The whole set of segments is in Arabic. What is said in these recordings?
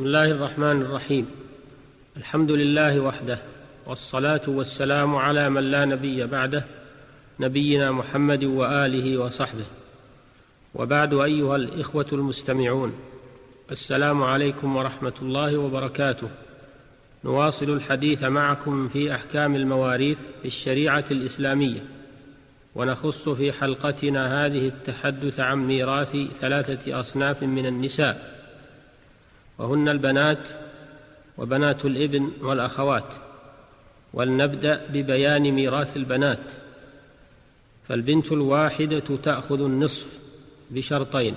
بسم الله الرحمن الرحيم. الحمد لله وحده والصلاة والسلام على من لا نبي بعده نبينا محمد وآله وصحبه. وبعد أيها الإخوة المستمعون السلام عليكم ورحمة الله وبركاته. نواصل الحديث معكم في أحكام المواريث في الشريعة الإسلامية. ونخص في حلقتنا هذه التحدث عن ميراث ثلاثة أصناف من النساء. وهن البنات وبنات الإبن والأخوات ولنبدأ ببيان ميراث البنات. فالبنت الواحدة تأخذ النصف بشرطين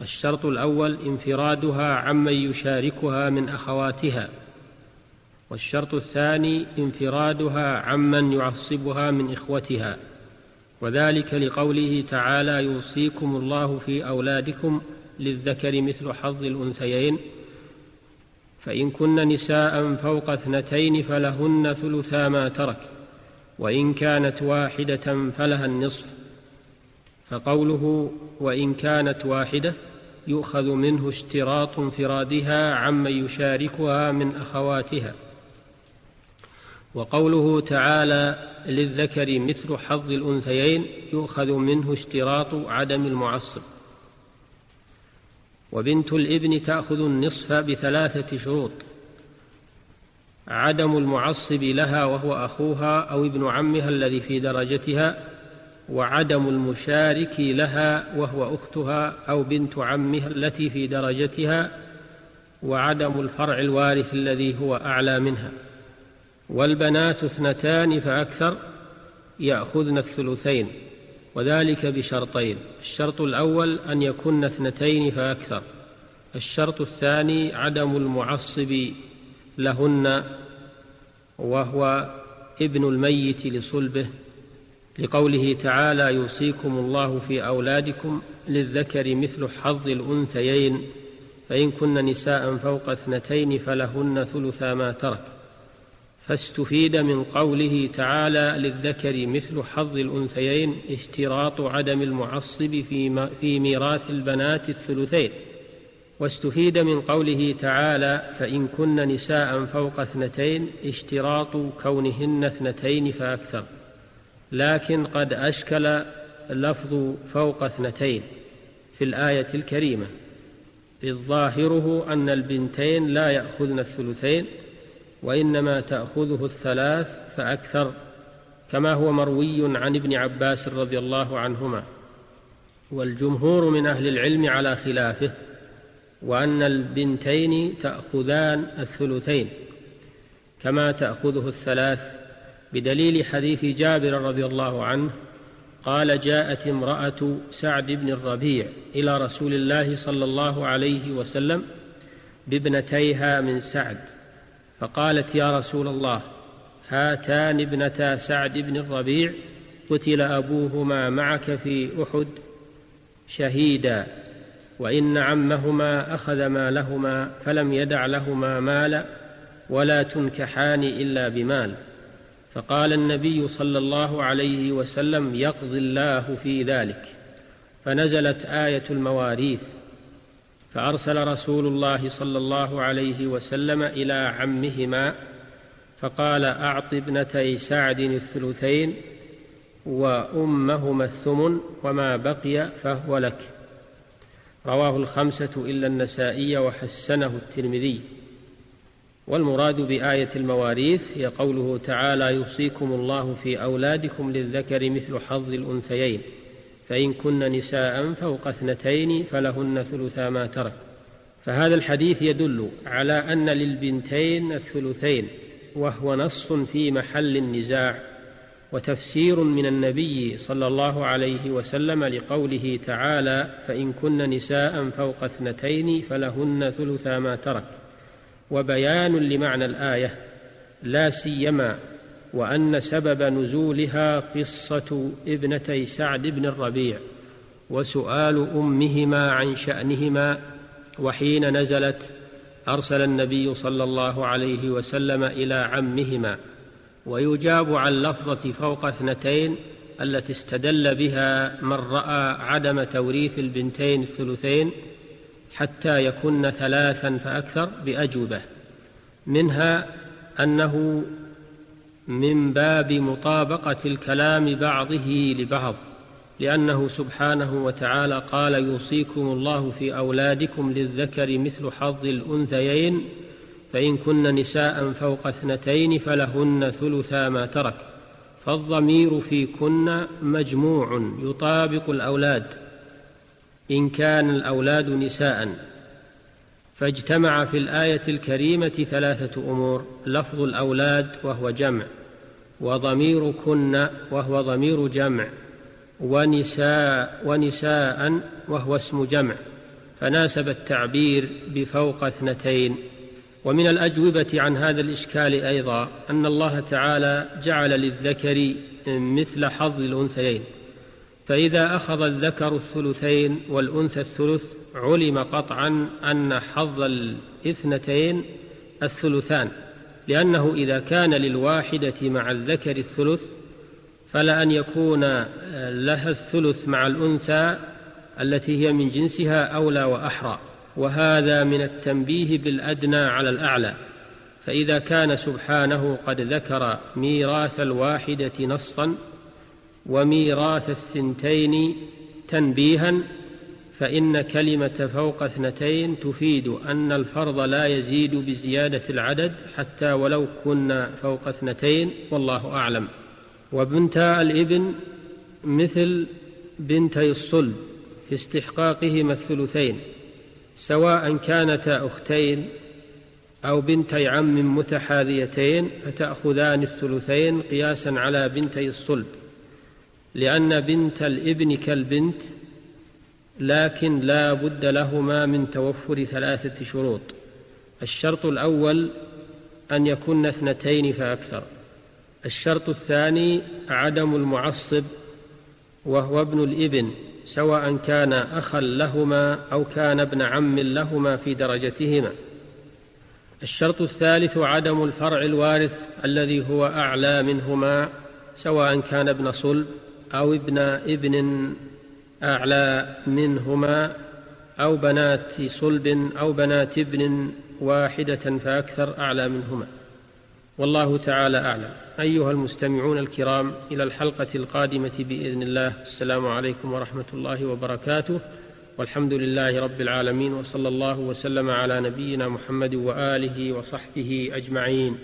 الشرط الأول انفرادها عمن يشاركها من أخواتها والشرط الثاني انفرادها عمن يعصبها من إخوتها. وذلك لقوله تعالى يوصيكم الله في أولادكم للذكر مثل حظ الأنثيين فإن كن نساء فوق اثنتين فلهن ثلثا ما ترك وإن كانت واحدة فلها النصف. فقوله وإن كانت واحدة يؤخذ منه اشتراط انفرادها عمن يشاركها من أخواتها. وقوله تعالى للذكر مثل حظ الأنثيين يؤخذ منه اشتراط عدم المعصب. وبنت الابن تأخذ النصف بثلاثة شروط. عدم المعصب لها وهو أخوها أو ابن عمها الذي في درجتها وعدم المشارك لها وهو أختها أو بنت عمها التي في درجتها وعدم الفرع الوارث الذي هو أعلى منها. والبنات اثنتان فأكثر يأخذن الثلثين. وذلك بشرطين الشرط الأول أن يكن اثنتين فأكثر. الشرط الثاني عدم المعصب لهن وهو ابن الميت لصلبه. لقوله تعالى يوصيكم الله في أولادكم للذكر مثل حظ الأنثيين فإن كن نساء فوق اثنتين فلهن ثلثا ما ترك. فاستفيد من قوله تعالى للذكر مثل حظ الأنثيين اشتراط عدم المعصب في ميراث البنات الثلثين. واستفيد من قوله تعالى فإن كن نساء فوق اثنتين اشتراط كونهن اثنتين فأكثر. لكن قد أشكل لفظ فوق اثنتين في الآية الكريمة. إذ ظاهره أن البنتين لا يأخذن الثلثين وإنما تأخذه الثلاث فأكثر كما هو مروي عن ابن عباس رضي الله عنهما. والجمهور من أهل العلم على خلافه وأن البنتين تأخذان الثلثين كما تأخذه الثلاث بدليل حديث جابر رضي الله عنه قال جاءت امرأة سعد بن الربيع إلى رسول الله صلى الله عليه وسلم بابنتيها من سعد. فقالت يا رسول الله هاتان ابنتا سعد بن الربيع قتل أبوهما معك في أحد شهيدا وإن عمهما أخذ مالهما فلم يدع لهما مالا ولا تنكحان إلا بمال. فقال النبي صلى الله عليه وسلم يقضي الله في ذلك. فنزلت آية المواريث. فأرسل رسول الله صلى الله عليه وسلم إلى عمهما فقال أعط ابنتي سعد الثلثين وأمهما الثمن وما بقي فهو لك. رواه الخمسة إلا النسائي وحسنه الترمذي. والمراد بآية المواريث هي قوله تعالى يوصيكم الله في أولادكم للذكر مثل حظ الأنثيين. فإن كن نساء فوق اثنتين فلهن ثلثا ما ترك. فهذا الحديث يدل على أن للبنتين الثلثين وهو نص في محل النزاع وتفسير من النبي صلى الله عليه وسلم لقوله تعالى فإن كن نساء فوق اثنتين فلهن ثلثا ما ترك. وبيان لمعنى الآية لا سيما وأن سبب نزولها قصة ابنتي سعد بن الربيع وسؤال أمهما عن شأنهما وحين نزلت أرسل النبي صلى الله عليه وسلم إلى عمهما ويجاب عن لفظة فوق اثنتين التي استدل بها من رأى عدم توريث البنتين الثلثين حتى يكن ثلاثا فأكثر بأجوبة منها أنه من باب مطابقة الكلام بعضه لبعض لأنه سبحانه وتعالى قال يوصيكم الله في أولادكم للذكر مثل حظ الأنثيين فإن كن نساء فوق اثنتين فلهن ثلثا ما ترك فالضمير في كن مجموع يطابق الأولاد إن كان الأولاد نساء. فاجتمع في الآية الكريمة ثلاثة أمور لفظ الأولاد وهو جمع. وضمير كن وهو ضمير جمع ونساء ونساء وهو اسم جمع فناسب التعبير بفوق اثنتين. ومن الأجوبة عن هذا الإشكال أيضا أن الله تعالى جعل للذكر مثل حظ الأنثيين فإذا أخذ الذكر الثلثين والأنثى الثلث علم قطعا أن حظ الاثنتين الثلثان. لأنه إذا كان للواحدة مع الذكر الثلث فلا أن يكون لها الثلث مع الأنثى التي هي من جنسها أولى وأحرى. وهذا من التنبيه بالأدنى على الأعلى. فإذا كان سبحانه قد ذكر ميراث الواحدة نصا وميراث الثنتين تنبيها فإن كلمة فوق اثنتين تفيد أن الفرض لا يزيد بزيادة العدد حتى ولو كنا فوق اثنتين والله أعلم. وبنتا الإبن مثل بنتي الصلب في استحقاقهما الثلثين سواء كانتا أختين أو بنتي عم متحاذيتين فتأخذان الثلثين قياسا على بنتي الصلب. لأن بنت الإبن كالبنت لكن لا بد لهما من توفر ثلاثة شروط. الشرط الأول أن يكن اثنتين فأكثر. الشرط الثاني عدم المعصب وهو ابن الإبن سواء كان أخا لهما أو كان ابن عم لهما في درجتهما. الشرط الثالث عدم الفرع الوارث الذي هو أعلى منهما سواء كان ابن صلب أو ابن إبن أعلى منهما أو بنات صلب أو بنات ابن واحدة فأكثر أعلى منهما. والله تعالى أعلم. أيها المستمعون الكرام إلى الحلقة القادمة بإذن الله. السلام عليكم ورحمة الله وبركاته. والحمد لله رب العالمين وصلى الله وسلم على نبينا محمد وآله وصحبه أجمعين.